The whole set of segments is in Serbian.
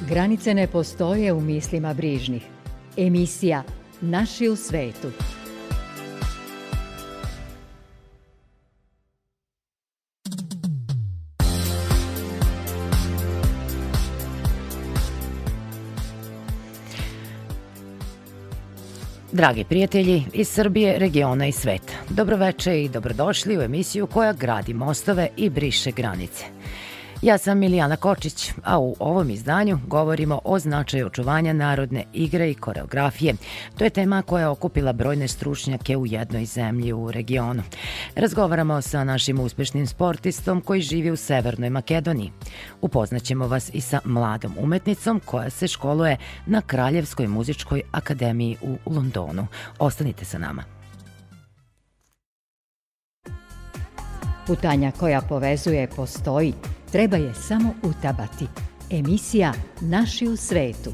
Granice ne postoje u mislima brižnih. Emisija Naši u svetu. Dragi prijatelji iz Srbije, regiona i sveta, dobroveče i dobrodošli u emisiju koja gradi mostove i briše granice. Ja sam Milijana Kočić, a u ovom izdanju govorimo o značaju očuvanja narodne igre i koreografije. To je tema koja je okupila brojne stručnjake u jednoj zemlji u regionu. Razgovaramo sa našim uspešnim sportistom koji živi u Severnoj Makedoniji. Upoznaćemo vas i sa mladom umetnicom koja se školuje na Kraljevskoj muzičkoj akademiji u Londonu. Ostanite sa nama. Putanja koja povezuje postoji, Treba je samo utabati. Emisija Naši u svetu.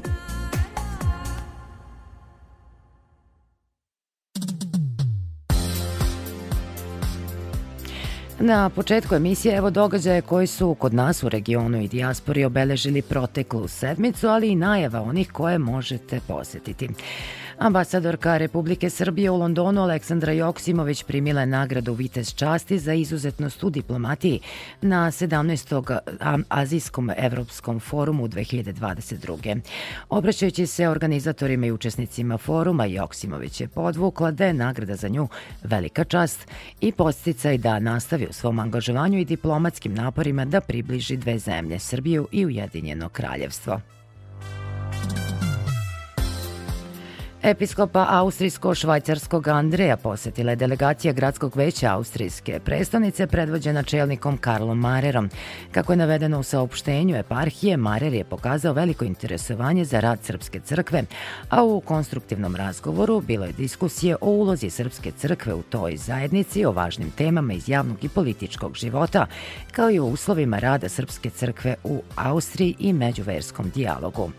Na početku emisije evo događaje koji su kod nas u regionu i dijaspori obeležili proteklu sedmicu, ali i najava onih koje možete posetiti. Ambasadorka Republike Srbije u Londonu Aleksandra Joksimović primila je nagradu Vitez časti za izuzetnost u diplomatiji na 17. Azijskom evropskom forumu 2022. Obraćajući se organizatorima i učesnicima foruma, Joksimović je podvukla da je nagrada za nju velika čast i posticaj da nastavi u svom angažovanju i diplomatskim naporima da približi dve zemlje, Srbiju i Ujedinjeno kraljevstvo. Episkopa Austrijsko-Švajcarskog Andreja posetila je delegacija Gradskog veća Austrijske predstavnice predvođena čelnikom Karlom Marerom. Kako je navedeno u saopštenju eparhije, Marer je pokazao veliko interesovanje za rad Srpske crkve, a u konstruktivnom razgovoru bilo je diskusije o ulozi Srpske crkve u toj zajednici, o važnim temama iz javnog i političkog života, kao i o uslovima rada Srpske crkve u Austriji i međuverskom dijalogu.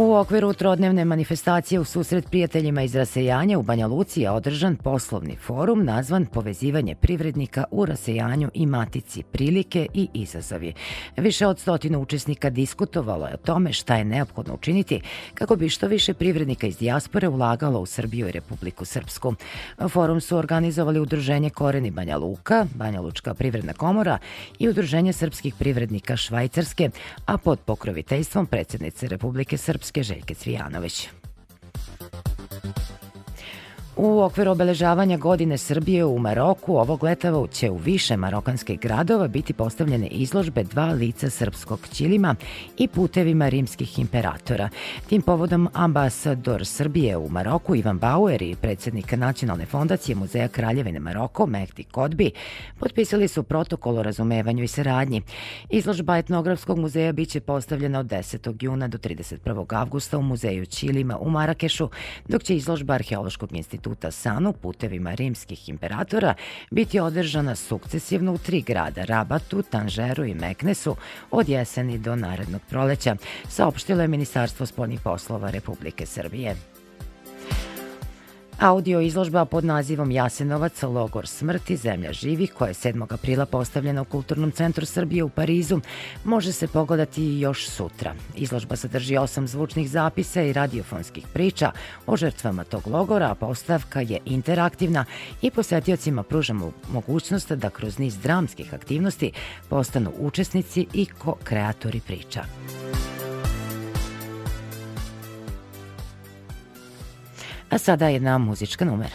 U okviru trodnevne manifestacije u susret prijateljima iz rasejanja u Banja Luci je održan poslovni forum nazvan Povezivanje privrednika u rasejanju i matici, prilike i izazovi. Više od stotinu učesnika diskutovalo je o tome šta je neophodno učiniti kako bi što više privrednika iz dijaspore ulagalo u Srbiju i Republiku Srpsku. Forum su organizovali Udruženje Koreni Banja Luka, Banja Lučka privredna komora i Udruženje srpskih privrednika Švajcarske, a pod pokroviteljstvom predsednice Republike Srpske Hrvatske Željke Cvijanović. U okviru obeležavanja godine Srbije u Maroku ovog leta će u više marokanskih gradova biti postavljene izložbe dva lica srpskog ćilima i putevima rimskih imperatora. Tim povodom ambasador Srbije u Maroku Ivan Bauer i predsednik Nacionalne fondacije Muzeja Kraljevine Maroko Mehdi Kodbi potpisali su protokol o razumevanju i saradnji. Izložba etnografskog muzeja biće postavljena od 10. juna do 31. avgusta u muzeju Ćilima u Marakešu, dok će izložba Arheološkog instituta Statuta Sanu putevima rimskih imperatora biti održana sukcesivno u tri grada, Rabatu, Tanžeru i Meknesu, od jeseni do narednog proleća, saopštilo je Ministarstvo spoljnih poslova Republike Srbije. Audio izložba pod nazivom Jasenovac, logor smrti, zemlja živih, koja je 7. aprila postavljena u Kulturnom centru Srbije u Parizu, može se pogledati još sutra. Izložba sadrži osam zvučnih zapisa i radiofonskih priča o žrtvama tog logora, a postavka je interaktivna i posetiocima pruža mogućnost da kroz niz dramskih aktivnosti postanu učesnici i ko kreatori priča. A sada jedna muzička numera.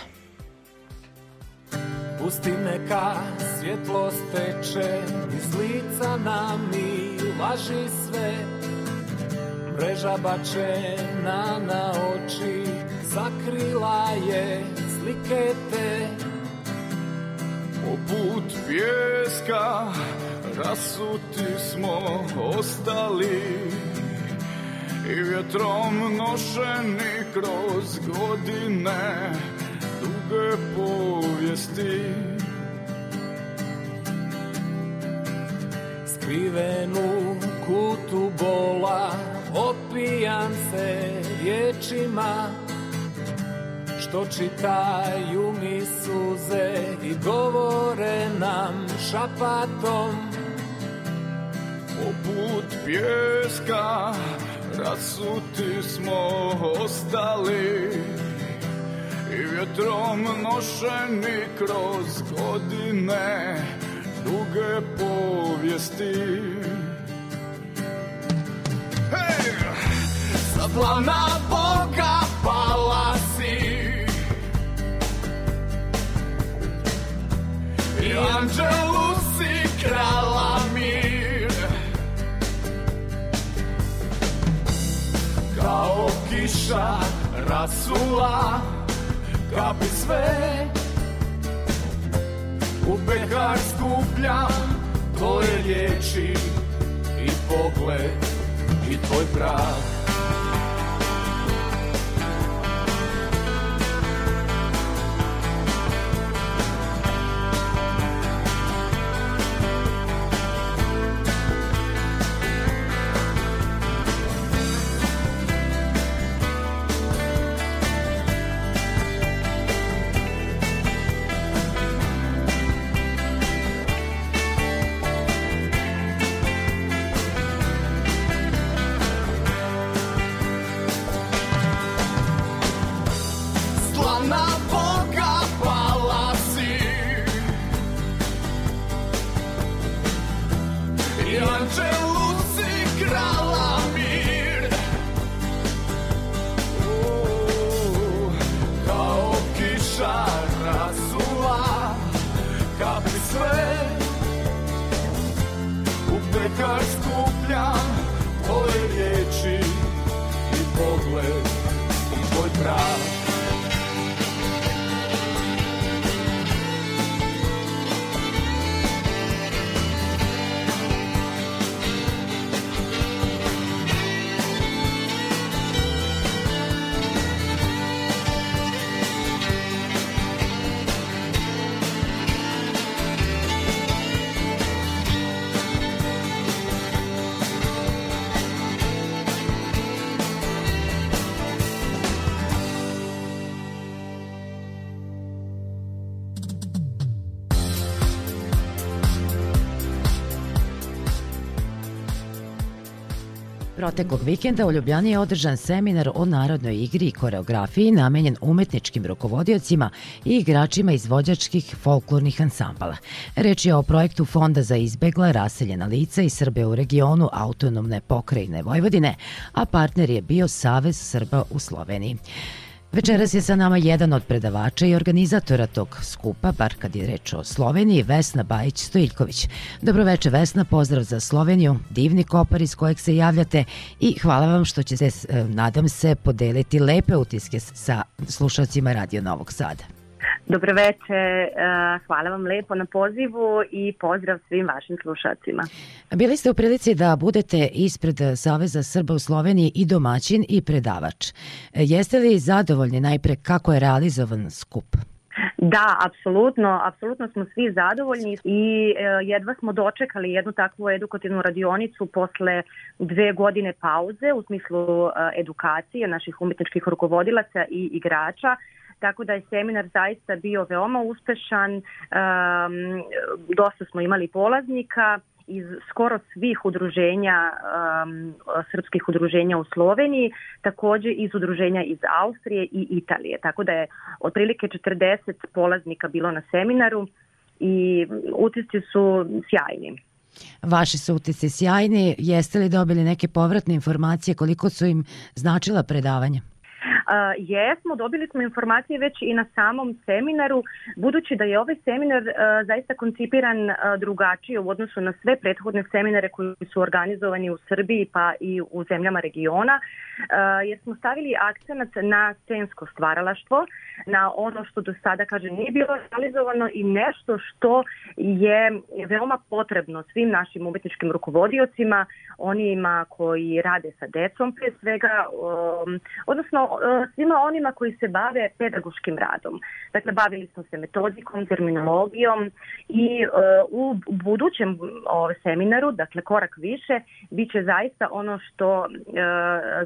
Pusti neka svjetlo steče iz lica nam i laži sve Mreža bačena na oči zakrila je slike te Poput pjeska rasuti smo ostali i vjetrom nošeni kroz godine duge povijesti Skriven u kutu bola opijam se riječima što čitaju mi suze i govore nam šapatom poput pjeska Rasuti smo ostali i vjetrom nošeni kroz godine duge povijesti. Hej! Sa plana Boga pala si i anđelu si krala kao kiša rasula kapi sve u pekar skupljam tvoje riječi i pogled i tvoj prah Proteklog vikenda u Ljubljani je održan seminar o narodnoj igri i koreografiji namenjen umetničkim rukovodiocima i igračima izvođačkih folklornih ansambala. Reč je o projektu Fonda za izbegla, raseljena lica i Srbe u regionu autonomne pokrajine Vojvodine, a partner je bio Savez Srba u Sloveniji. Večeras je sa nama jedan od predavača i organizatora tog skupa, bar kad je reč o Sloveniji, Vesna Bajić-Stojiljković. Dobroveče Vesna, pozdrav za Sloveniju, divni kopar iz kojeg se javljate i hvala vam što ćete, eh, nadam se, podeliti lepe utiske sa slušalcima Radio Novog Sada. Dobro veče, eh, hvala vam lepo na pozivu i pozdrav svim vašim slušacima. Bili ste u prilici da budete ispred Saveza Srba u Sloveniji i domaćin i predavač. E, jeste li zadovoljni najpre kako je realizovan skup? Da, apsolutno, apsolutno smo svi zadovoljni i e, jedva smo dočekali jednu takvu edukativnu radionicu posle dve godine pauze u smislu e, edukacije naših umetničkih rukovodilaca i igrača tako da je seminar zaista bio veoma uspešan, um, dosta smo imali polaznika, iz skoro svih udruženja, um, srpskih udruženja u Sloveniji, takođe iz udruženja iz Austrije i Italije. Tako da je otprilike 40 polaznika bilo na seminaru i utisci su sjajni. Vaši su utisci sjajni. Jeste li dobili neke povratne informacije koliko su im značila predavanja? Jesmo, dobili smo informacije već i na samom seminaru, budući da je ovaj seminar zaista koncipiran drugačije u odnosu na sve prethodne seminare koji su organizovani u Srbiji pa i u zemljama regiona, jer smo stavili akcenat na scensko stvaralaštvo, na ono što do sada, kaže, nije bilo realizovano i nešto što je veoma potrebno svim našim umetničkim rukovodiocima, onima koji rade sa decom, pre svega, um, odnosno uh, svima onima koji se bave pedagoškim radom. Dakle, bavili smo se metodikom, terminologijom i uh, u budućem ovaj, seminaru, dakle korak više, bit će zaista ono što uh,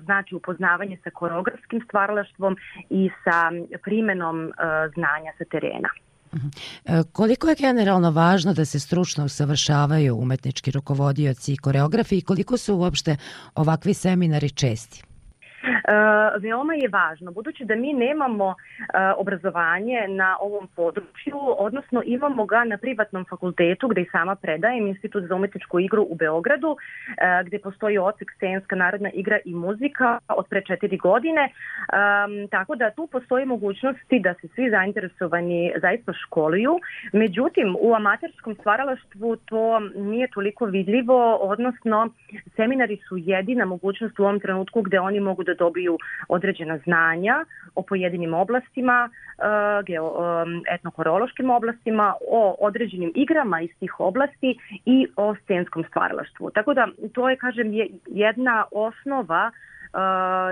znači upoznavanje sa koreografskim stvaralaštvom i sa primenom uh, znanja sa terena. Mhm. E, koliko je generalno važno da se stručno usavršavaju umetnički rukovodioci i koreografi i koliko su uopšte ovakvi seminari česti? E, Eh, veoma je važno, budući da mi nemamo eh, obrazovanje na ovom području, odnosno imamo ga na privatnom fakultetu gde i sama predajem Institut za umetničku igru u Beogradu, eh, gde postoji odsek scenska narodna igra i muzika od pre četiri godine, tako da tu postoji mogućnosti da se svi zainteresovani zaista školuju. Međutim, u amaterskom stvaralaštvu to nije toliko vidljivo, odnosno seminari su jedina mogućnost u ovom trenutku gde oni mogu da dobiju dobiju određena znanja o pojedinim oblastima, e, e, etnokorološkim oblastima, o određenim igrama iz tih oblasti i o scenskom stvaralaštvu. Tako da to je, kažem, jedna osnova E,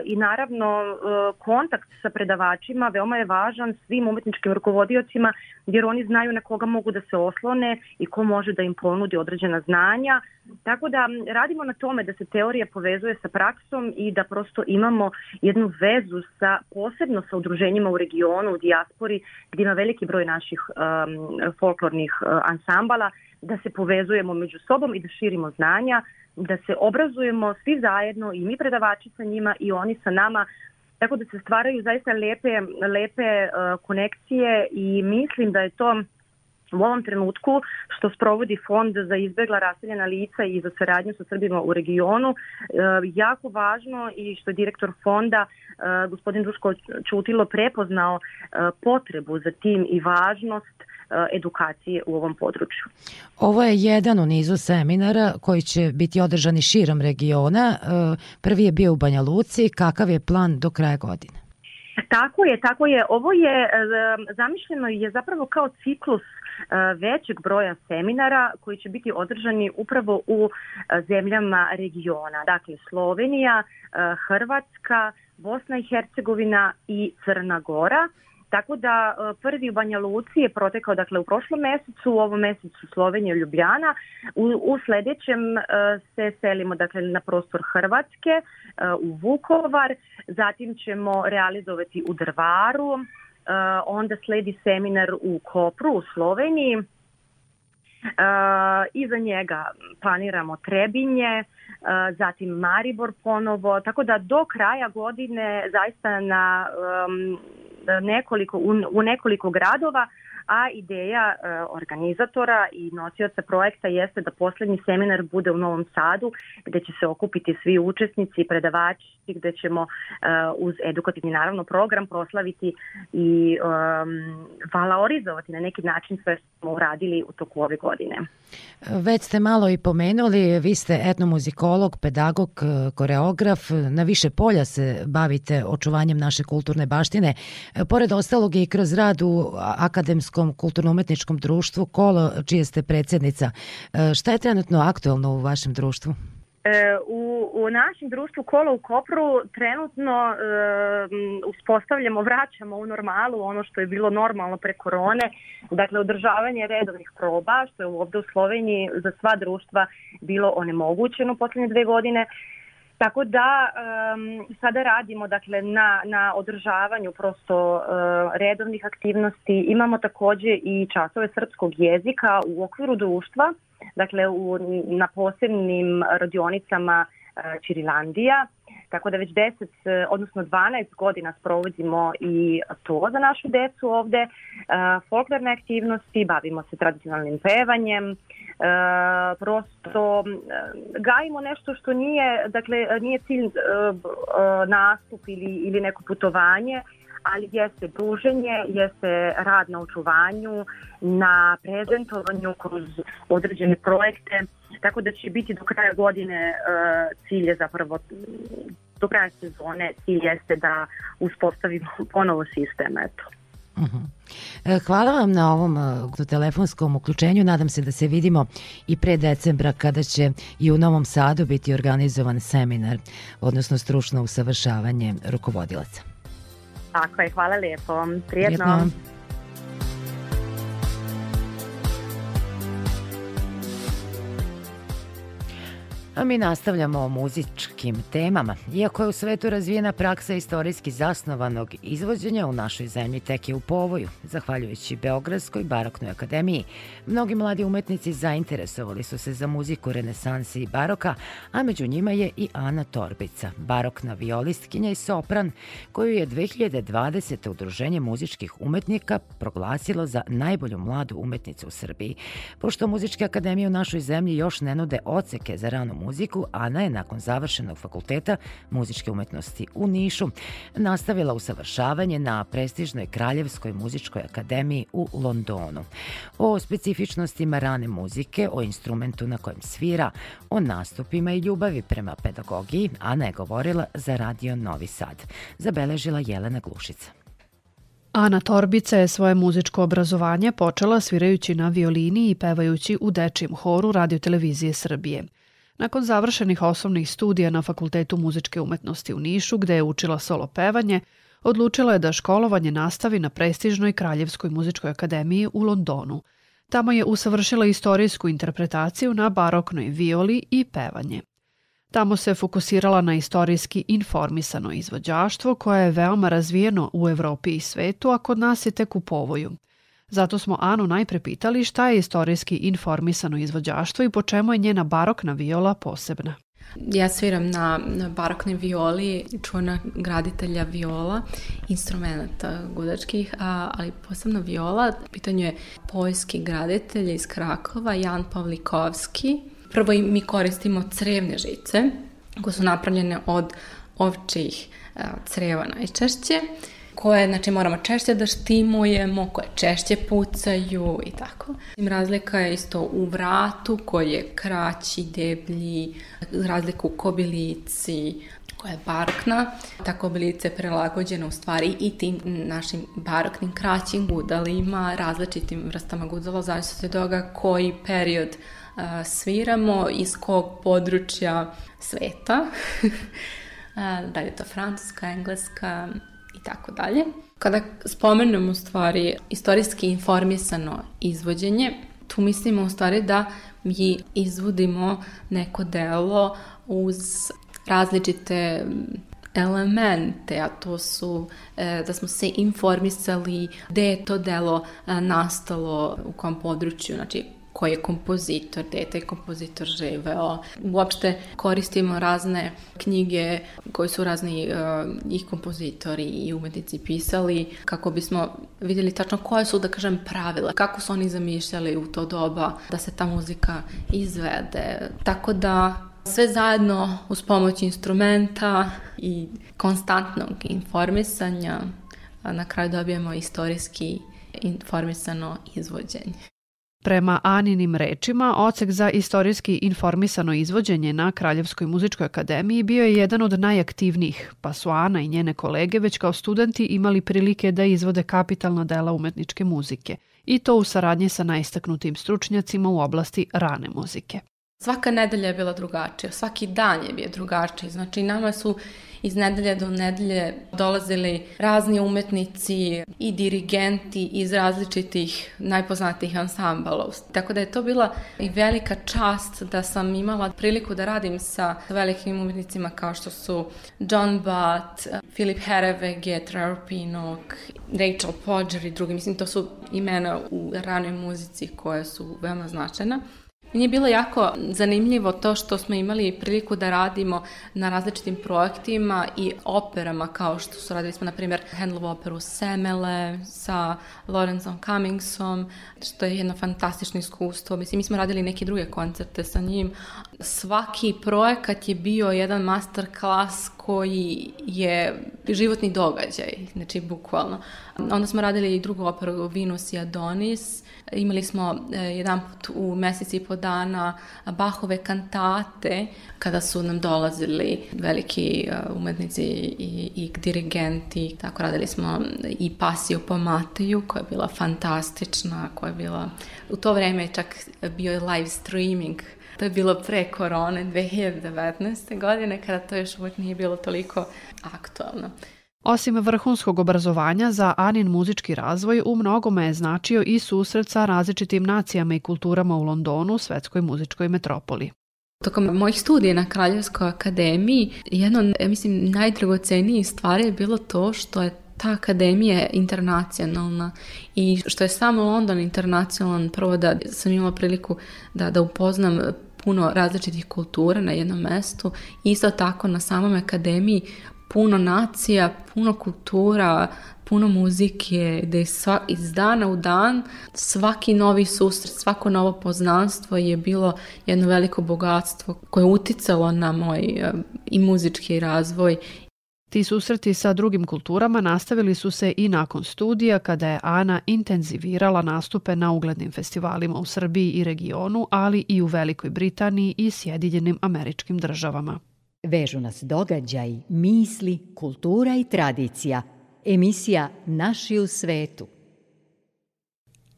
i naravno e, kontakt sa predavačima veoma je važan svim umetničkim rukovodiocima jer oni znaju na koga mogu da se oslone i ko može da im ponudi određena znanja. Tako da radimo na tome da se teorija povezuje sa praksom i da prosto imamo jednu vezu sa posebno sa udruženjima u regionu, u dijaspori gdje ima veliki broj naših um, folklornih uh, ansambala da se povezujemo među sobom i da širimo znanja uh, da se obrazujemo svi zajedno i mi predavači sa njima i oni sa nama tako da se stvaraju zaista lepe, lepe uh, konekcije i mislim da je to u ovom trenutku što sprovodi Fond za izbegla raseljena lica i za saradnju sa Srbima u regionu. E, jako važno i što je direktor fonda e, gospodin Duško Čutilo prepoznao e, potrebu za tim i važnost edukacije u ovom području. Ovo je jedan u nizu seminara koji će biti održani širom regiona. Prvi je bio u Banja Luci. Kakav je plan do kraja godine? Tako je, tako je. Ovo je zamišljeno je zapravo kao ciklus E, većeg broja seminara koji će biti održani upravo u e, zemljama regiona. Dakle, Slovenija, e, Hrvatska, Bosna i Hercegovina i Crna Gora. Tako da prvi u Banja Luci je protekao dakle u prošlom mesecu, u ovom mesecu Slovenija i Ljubljana. U, u sledećem se selimo dakle na prostor Hrvatske, u Vukovar, zatim ćemo realizovati u Drvaru, onda sledi seminar u Kopru u Sloveniji. Uh, iza njega planiramo Trebinje, uh, zatim Maribor ponovo, tako da do kraja godine zaista na um, nekoliko, u, u nekoliko gradova uh, a ideja e, organizatora i nosioca projekta jeste da poslednji seminar bude u Novom Sadu gde će se okupiti svi učesnici i predavači gde ćemo e, uz edukativni naravno program proslaviti i um, e, valorizovati na neki način sve što smo uradili u toku ove godine. Već ste malo i pomenuli, vi ste etnomuzikolog, pedagog, koreograf, na više polja se bavite očuvanjem naše kulturne baštine, pored ostalog i kroz rad u akademskom Srpskom kulturno-umetničkom društvu Kolo, čije ste predsednica. E, šta je trenutno aktuelno u vašem društvu? E, u, u našem društvu Kolo u Kopru trenutno e, uspostavljamo, vraćamo u normalu ono što je bilo normalno pre korone, dakle održavanje redovnih proba, što je ovde u Sloveniji za sva društva bilo onemogućeno poslednje dve godine. Tako da um, sada radimo dakle na na održavanju prosto uh, redovnih aktivnosti. Imamo takođe i časove srpskog jezika u okviru društva, dakle u na posebnim radionicama uh, eh, Čirilandija Tako da već 10, e, odnosno 12 godina sprovodimo i to za našu decu ovde. E, folklorne aktivnosti, bavimo se tradicionalnim pevanjem, e, prosto gajimo nešto što nije, dakle, nije cilj nastup ili, ili neko putovanje, ali jeste druženje, jeste rad na očuvanju, na prezentovanju kroz određene projekte, tako da će biti do kraja godine e, cilj je zapravo do kraja sezone cilj jeste da uspostavimo ponovo sistem, eto. Mhm. E, hvala vam na ovom e, telefonskom uključenju. Nadam se da se vidimo i pre decembra kada će i u Novom Sadu biti organizovan seminar, odnosno stručno usavršavanje rukovodilaca. Tako je, hvala lepo. Prijetno. Prijetno. A mi nastavljamo o muzičkim temama. Iako je u svetu razvijena praksa istorijski zasnovanog izvođenja, u našoj zemlji tek je u povoju. Zahvaljujući Beogradskoj baroknoj akademiji, mnogi mladi umetnici zainteresovali su se za muziku renesanse i baroka, a među njima je i Ana Torbica, barokna violistkinja i sopran, koju je 2020. Udruženje muzičkih umetnika proglasilo za najbolju mladu umetnicu u Srbiji. Pošto muzičke akademije u našoj zemlji još ne nude oceke za ranu muziku, Ana je nakon završenog fakulteta muzičke umetnosti u Nišu nastavila usavršavanje na prestižnoj Kraljevskoj muzičkoj akademiji u Londonu. O specifičnostima rane muzike, o instrumentu na kojem svira, o nastupima i ljubavi prema pedagogiji, Ana je govorila za Radio Novi Sad. Zabeležila Jelena Glušica. Ana Torbica je svoje muzičko obrazovanje počela svirajući na violini i pevajući u dečjem horu televizije Srbije. Nakon završenih osnovnih studija na Fakultetu muzičke umetnosti u Nišu, gde je učila solo pevanje, odlučila je da školovanje nastavi na prestižnoj Kraljevskoj muzičkoj akademiji u Londonu. Tamo je usavršila istorijsku interpretaciju na baroknoj violi i pevanje. Tamo se fokusirala na istorijski informisano izvođaštvo koje je veoma razvijeno u Evropi i svetu, a kod nas je tek u povoju – Zato smo Anu najpre pitali šta je istorijski informisano izvođaštvo i po čemu je njena barokna viola posebna. Ja sviram na baroknoj violi, čuvena graditelja viola, instrumenta gudačkih, a, ali posebno viola. Pitanje je poljski graditelj iz Krakova, Jan Pavlikovski. Prvo mi koristimo crevne žice koje su napravljene od ovčih creva najčešće koje znači, moramo češće da štimujemo, koje češće pucaju i tako. Razlika je isto u vratu koji je kraći, deblji, razlika u kobilici, koja je barkna. Ta kobilica je prelagođena u stvari i tim našim baroknim kraćim gudalima, različitim vrstama gudala, zavisno od toga koji period uh, sviramo, iz kog područja sveta. da li je to francuska, engleska, tako dalje. Kada spomenemo u stvari istorijski informisano izvođenje, tu mislimo u stvari da mi izvodimo neko delo uz različite mm, elemente, a to su e, da smo se informisali gde je to delo e, nastalo u kom području, znači koji je kompozitor, dete je kompozitor živeo. Uopšte koristimo razne knjige koje su razni uh, e, i kompozitori i umetnici pisali kako bismo videli tačno koje su, da kažem, pravila, kako su oni zamišljali u to doba da se ta muzika izvede. Tako da sve zajedno uz pomoć instrumenta i konstantnog informisanja na kraju dobijemo istorijski informisano izvođenje. Prema Aninim rečima, ocek za istorijski informisano izvođenje na Kraljevskoj muzičkoj akademiji bio je jedan od najaktivnijih, pa su Ana i njene kolege već kao studenti imali prilike da izvode kapitalna dela umetničke muzike, i to u saradnji sa najistaknutim stručnjacima u oblasti rane muzike. Svaka nedelja je bila drugačija, svaki dan je bio drugačiji. Znači, nama su iz nedelje do nedelje dolazili razni umetnici i dirigenti iz različitih najpoznatijih ansambalov. Tako da je to bila i velika čast da sam imala priliku da radim sa velikim umetnicima kao što su John Butt, Philip Herevege, Trevor Pinnock, Rachel Podger i drugi. Mislim, to su imena u ranoj muzici koje su veoma značajna. Meni je bilo jako zanimljivo to što smo imali priliku da radimo na različitim projektima i operama kao što su radili smo, na primjer, Handlovu operu Semele sa Lorenzom Cummingsom, što je jedno fantastično iskustvo. Mislim, mi smo radili neke druge koncerte sa njim. Svaki projekat je bio jedan masterclass koji je životni događaj, znači bukvalno. Onda smo radili i drugu operu Venus i Adonis. Imali smo e, jedan put u mesec i po dana Bahove kantate kada su nam dolazili veliki e, umetnici i, i dirigenti. Tako radili smo i Pasiju po Mateju koja je bila fantastična, koja je bila... U to vreme čak bio i live streaming To je bilo pre korone 2019. godine kada to još uvek nije bilo toliko aktualno. Osim vrhunskog obrazovanja za Anin muzički razvoj, u mnogome je značio i susret sa različitim nacijama i kulturama u Londonu, svetskoj muzičkoj metropoli. Tokom mojih studija na Kraljevskoj akademiji, jedno, od, mislim, najdragocenije stvari je bilo to što je ta akademija internacionalna i što je sam London internacionalan, prvo da sam imala priliku da, da upoznam puno različitih kultura na jednom mestu. Isto tako na samom akademiji puno nacija, puno kultura, puno muzike, da je sva, iz dana u dan svaki novi susret, svako novo poznanstvo je bilo jedno veliko bogatstvo koje je uticalo na moj i muzički razvoj Ti susreti sa drugim kulturama nastavili su se i nakon studija kada je Ana intenzivirala nastupe na uglednim festivalima u Srbiji i regionu, ali i u Velikoj Britaniji i Sjedinjenim američkim državama. Vežu nas događaj, misli, kultura i tradicija. Emisija Naši u svetu.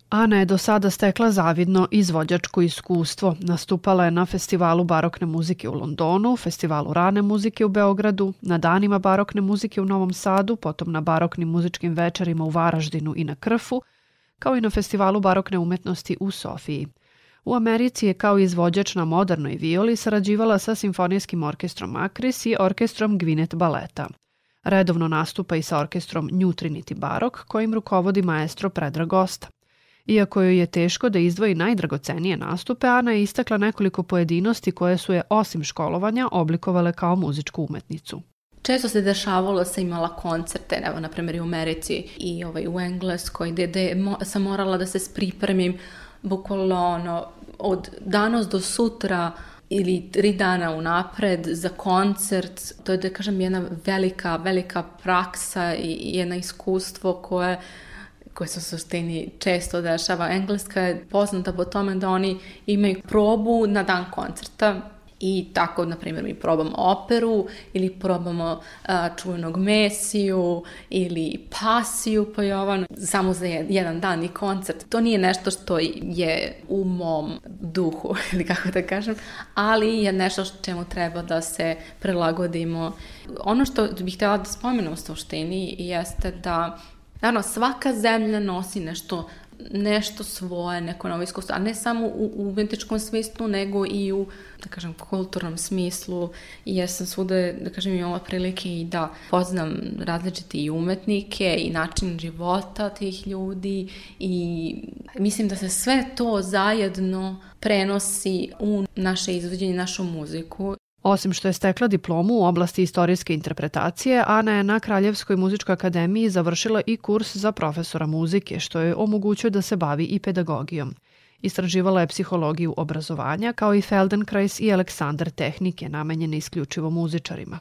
Ana je do sada stekla zavidno izvođačko iskustvo. Nastupala je na festivalu barokne muzike u Londonu, festivalu rane muzike u Beogradu, na danima barokne muzike u Novom Sadu, potom na baroknim muzičkim večerima u Varaždinu i na Krfu, kao i na festivalu barokne umetnosti u Sofiji – U Americi je kao izvođač na modernoj violi sarađivala sa Simfonijskim orkestrom Akris i orkestrom Gwinet Baleta. Redovno nastupa i sa orkestrom New Trinity Barok, kojim rukovodi maestro Predrag Gosta. Iako joj je teško da izdvoji najdragocenije nastupe, Ana je istakla nekoliko pojedinosti koje su je osim školovanja oblikovale kao muzičku umetnicu. Često se dešavalo da sam imala koncerte, evo na primjer i u Americi i ovaj, u Engleskoj, gde, gde sam morala da se pripremim bukvalno ono, od danas do sutra ili tri dana unapred za koncert. To je, da kažem, jedna velika, velika praksa i jedno iskustvo koje koje se u suštini često dešava. Engleska je poznata po tome da oni imaju probu na dan koncerta I tako, na primjer, mi probamo operu ili probamo a, čuvenog mesiju ili pasiju po Jovanu, samo za jedan dan i koncert. To nije nešto što je u mom duhu, ili kako da kažem, ali je nešto čemu treba da se prilagodimo. Ono što bih htjela da spomenem u suštini jeste da Naravno, svaka zemlja nosi nešto nešto svoje, neko novo iskustvo, a ne samo u umetničkom smislu, nego i u, da kažem, kulturnom smislu. I ja sam svuda, da kažem, imala prilike i da poznam različite i umetnike i način života tih ljudi i mislim da se sve to zajedno prenosi u naše izvođenje, našu muziku Osim što je stekla diplomu u oblasti istorijske interpretacije, Ana je na Kraljevskoj muzičkoj akademiji završila i kurs za profesora muzike, što je omogućio da se bavi i pedagogijom. Istraživala je psihologiju obrazovanja kao i Feldenkrais i Aleksandar tehnike namenjene isključivo muzičarima.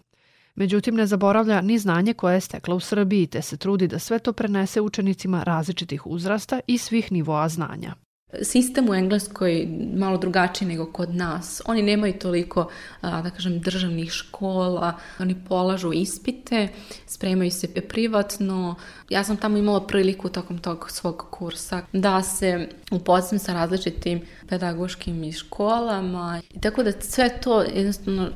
Međutim, ne zaboravlja ni znanje koje je stekla u Srbiji, te se trudi da sve to prenese učenicima različitih uzrasta i svih nivoa znanja. Sistem u Engleskoj malo drugačiji nego kod nas. Oni nemaju toliko, da kažem, državnih škola, oni polažu ispite, spremaju se privatno. Ja sam tamo imala priliku tokom tog svog kursa da se upoznam sa različitim pedagoškim školama. I tako da sve to jednostavno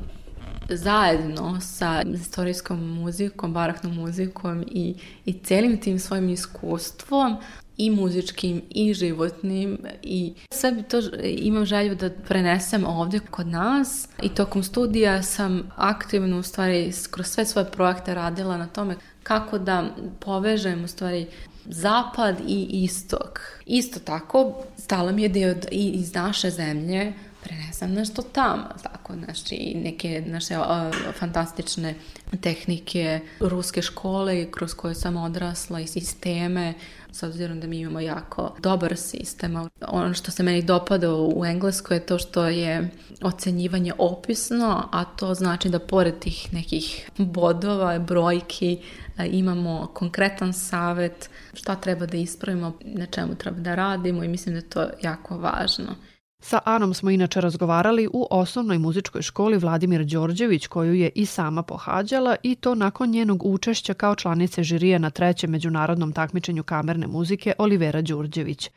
zajedno sa istorijskom muzikom, baraknom muzikom i, i celim tim svojim iskustvom i muzičkim i životnim i sve bi to imam želju da prenesem ovde kod nas i tokom studija sam aktivno u stvari kroz sve svoje projekte radila na tome kako da povežem u stvari zapad i istok. Isto tako, stala mi je da i iz naše zemlje prenesem nešto tamo, tako, znači neke naše a, fantastične tehnike ruske škole kroz koje sam odrasla i sisteme, s obzirom da mi imamo jako dobar sistem. Ono što se meni dopada u Engleskoj je to što je ocenjivanje opisno, a to znači da pored tih nekih bodova, brojki, e, imamo konkretan savet šta treba da ispravimo, na čemu treba da radimo i mislim da je to jako važno. Sa Anom smo inače razgovarali u osnovnoj muzičkoj školi Vladimir Đorđević koju je i sama pohađala i to nakon njenog učešća kao članice žirije na trećem međunarodnom takmičenju kamerne muzike Olivera Đorđević.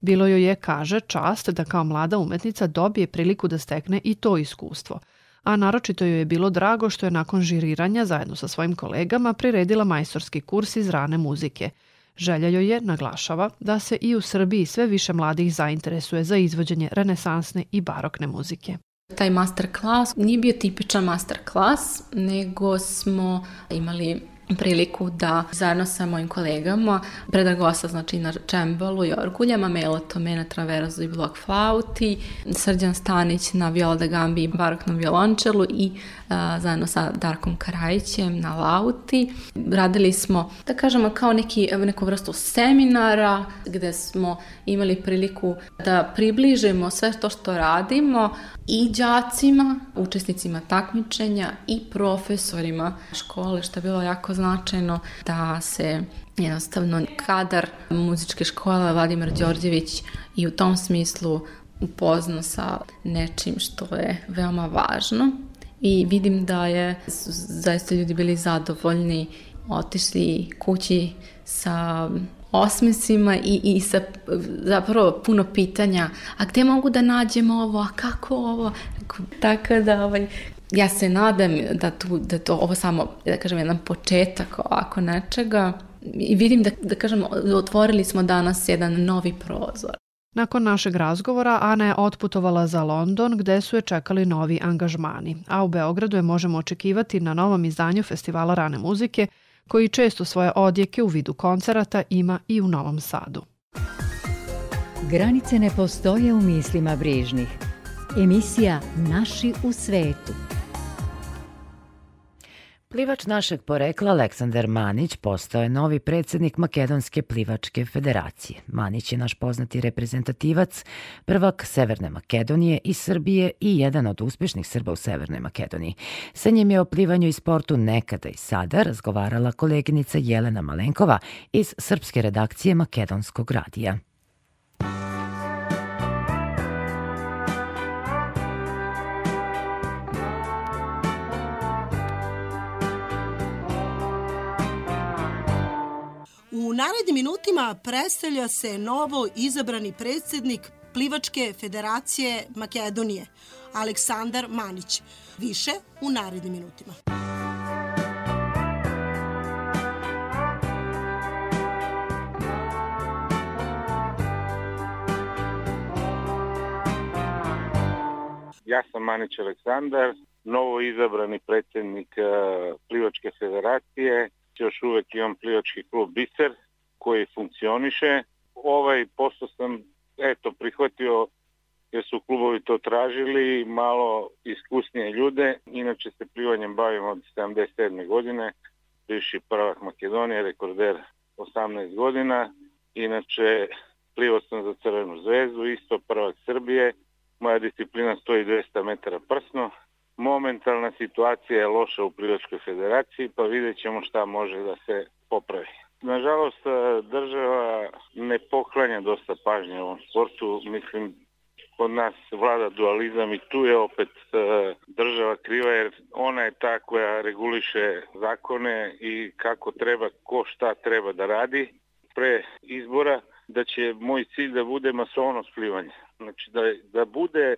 Bilo joj je, kaže, čast da kao mlada umetnica dobije priliku da stekne i to iskustvo. A naročito joj je bilo drago što je nakon žiriranja zajedno sa svojim kolegama priredila majstorski kurs iz rane muzike – Želja joj je, naglašava, da se i u Srbiji sve više mladih zainteresuje za izvođenje renesansne i barokne muzike. Taj master klas nije bio tipičan master klas, nego smo imali priliku da zajedno sa mojim kolegama predagosa, znači na čembalu i orguljama, Melo Tome na traverzu i blok flauti, Srđan Stanić na viola da gambi i baroknom violončelu i a, zajedno sa Darkom Karajićem na lauti. Radili smo, da kažemo, kao neki, neku vrstu seminara gde smo imali priliku da približimo sve to što radimo i đacima, učesnicima takmičenja i profesorima škole, što je bilo jako značajno da se jednostavno kadar muzičke škole Vladimir Đorđević i u tom smislu upozno sa nečim što je veoma važno i vidim da je zaista ljudi bili zadovoljni otišli kući sa osmesima i, i sa zapravo puno pitanja a gde mogu da nađem ovo, a kako ovo tako da ovaj, ja se nadam da, tu, da to ovo samo, da kažem, jedan početak ovako nečega i vidim da, da kažem, otvorili smo danas jedan novi prozor. Nakon našeg razgovora Ana je otputovala za London gde su je čekali novi angažmani, a u Beogradu je možemo očekivati na novom izdanju Festivala rane muzike koji često svoje odjeke u vidu koncerata ima i u Novom Sadu. Granice ne postoje u mislima brižnih. Emisija Naši u svetu – Plivač našeg porekla Aleksandar Manić postao je novi predsednik Makedonske plivačke federacije. Manić je naš poznati reprezentativac, prvak Severne Makedonije i Srbije i jedan od uspešnih Srba u Severnoj Makedoniji. Sa njim je o plivanju i sportu nekada i sada razgovarala koleginica Jelena Malenkova iz srpske redakcije Makedonskog radija. U narednim minutima predstavlja se novo izabrani predsednik Plivačke federacije Makedonije, Aleksandar Manić. Više u narednim minutima. Ja sam Manić Aleksandar, novo izabrani predsednik eh, Plivačke federacije još uvek imam plivački klub Biser koji funkcioniše. Ovaj posao sam eto prihvatio jer su klubovi to tražili, malo iskusnije ljude. Inače se plivanjem bavim od 77. godine, bivši prvak Makedonije, rekorder 18 godina. Inače plivao sam za Crvenu zvezdu, isto prvak Srbije. Moja disciplina stoji 200 metara prsno, Momentalna situacija je loša u Priločkoj federaciji, pa vidjet ćemo šta može da se popravi. Nažalost, e, država ne poklanja dosta pažnje ovom sportu. Mislim, kod nas vlada dualizam i tu je opet e, država kriva jer ona je ta koja reguliše zakone i kako treba, ko šta treba da radi pre izbora da će moj cilj da bude masovno plivanje. Znači da, da bude e,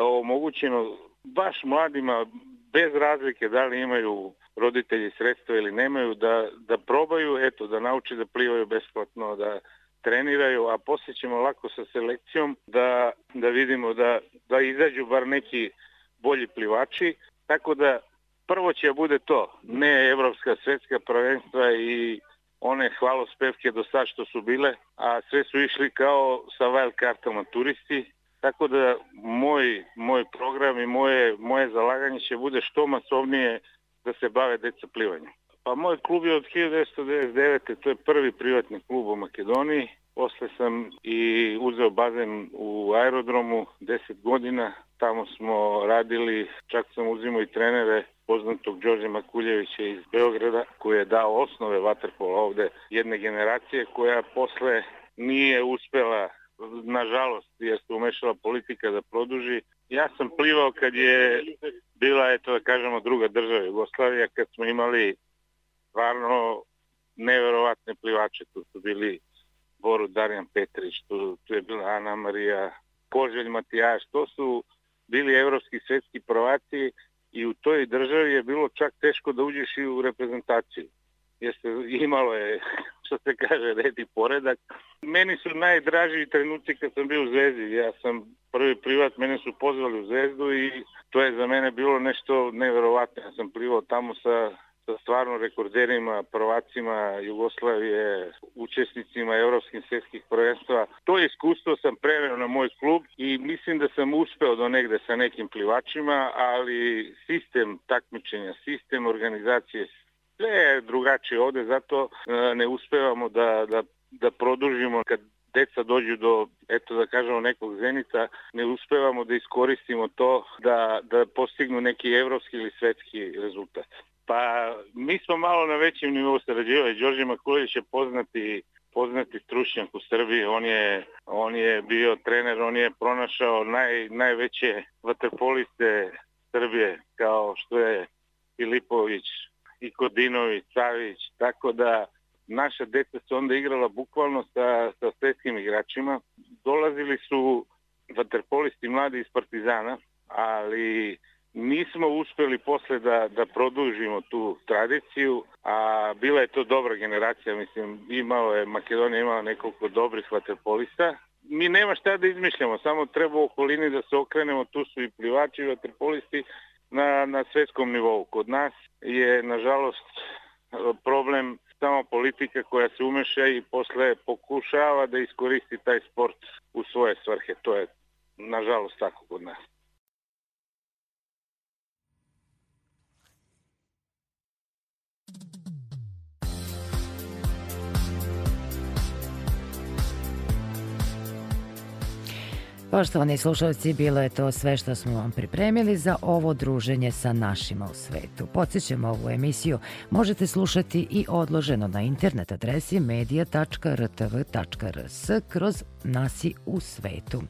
omogućeno baš mladima, bez razlike da li imaju roditelji sredstva ili nemaju, da, da probaju, eto, da nauče da plivaju besplatno, da treniraju, a poslije ćemo lako sa selekcijom da, da vidimo da, da izađu bar neki bolji plivači. Tako da prvo će bude to, ne evropska svetska prvenstva i one hvalospevke do sad što su bile, a sve su išli kao sa wild kartama turisti Tako da moj, moj program i moje, moje zalaganje će bude što masovnije da se bave deca plivanja. Pa moj klub je od 1999. to je prvi privatni klub u Makedoniji. Posle sam i uzeo bazen u aerodromu 10 godina. Tamo smo radili, čak sam uzimao i trenere poznatog Đorđe Makuljevića iz Beograda koji je dao osnove vaterpola ovde jedne generacije koja posle nije uspela nažalost, jer se umešala politika da produži. Ja sam plivao kad je bila, eto da kažemo, druga država Jugoslavija, kad smo imali stvarno neverovatne plivače. Tu su bili Boru Darijan Petrić, tu, tu je bila Ana Marija, Koželj Matijaš, to su bili evropski svetski provaci i u toj državi je bilo čak teško da uđeš i u reprezentaciju jeste imalo je, što se kaže, red i poredak. Meni su najdraži trenuci kad sam bio u Zvezdi. Ja sam prvi privat, mene su pozvali u Zvezdu i to je za mene bilo nešto neverovatno. Ja sam plivao tamo sa sa stvarno rekorderima, prvacima Jugoslavije, učesnicima evropskih svjetskih prvenstva. To iskustvo sam preveo na moj klub i mislim da sam uspeo do negde sa nekim plivačima, ali sistem takmičenja, sistem organizacije, Sve je drugačije ovde, zato e, ne uspevamo da, da, da produžimo kad deca dođu do, eto da kažemo, nekog zenita, ne uspevamo da iskoristimo to da, da postignu neki evropski ili svetski rezultat. Pa mi smo malo na većem nivou sarađivali. Đorđe Makuljević je poznati poznati stručnjak u Srbiji, on je, on je bio trener, on je pronašao naj, najveće vaterpoliste Srbije, kao što je Filipović, i Kodinović, Savić, tako da naša deca su onda igrala bukvalno sa, sa svetskim igračima. Dolazili su vaterpolisti mladi iz Partizana, ali nismo uspeli posle da, da produžimo tu tradiciju, a bila je to dobra generacija, mislim, imao je, Makedonija imala nekoliko dobrih vaterpolista. Mi nema šta da izmišljamo, samo treba u okolini da se okrenemo, tu su i plivači, vaterpolisti, na, na svetskom nivou. Kod nas je, nažalost, problem samo politika koja se umeša i posle pokušava da iskoristi taj sport u svoje svrhe. To je, nažalost, tako kod nas. Poštovani slušalci, bilo je to sve što smo vam pripremili za ovo druženje sa našima u svetu. Podsećamo ovu emisiju možete slušati i odloženo na internet adresi media.rtv.rs kroz nasi u svetu.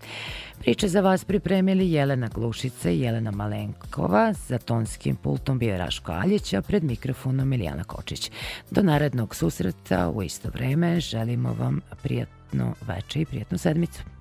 Priče za vas pripremili Jelena Glušice i Jelena Malenkova, za tonskim pultom bio je Raško Aljić, a pred mikrofonom Milijana Kočić. Do narednog susreta u isto vreme želimo vam prijatno veče i prijatnu sedmicu.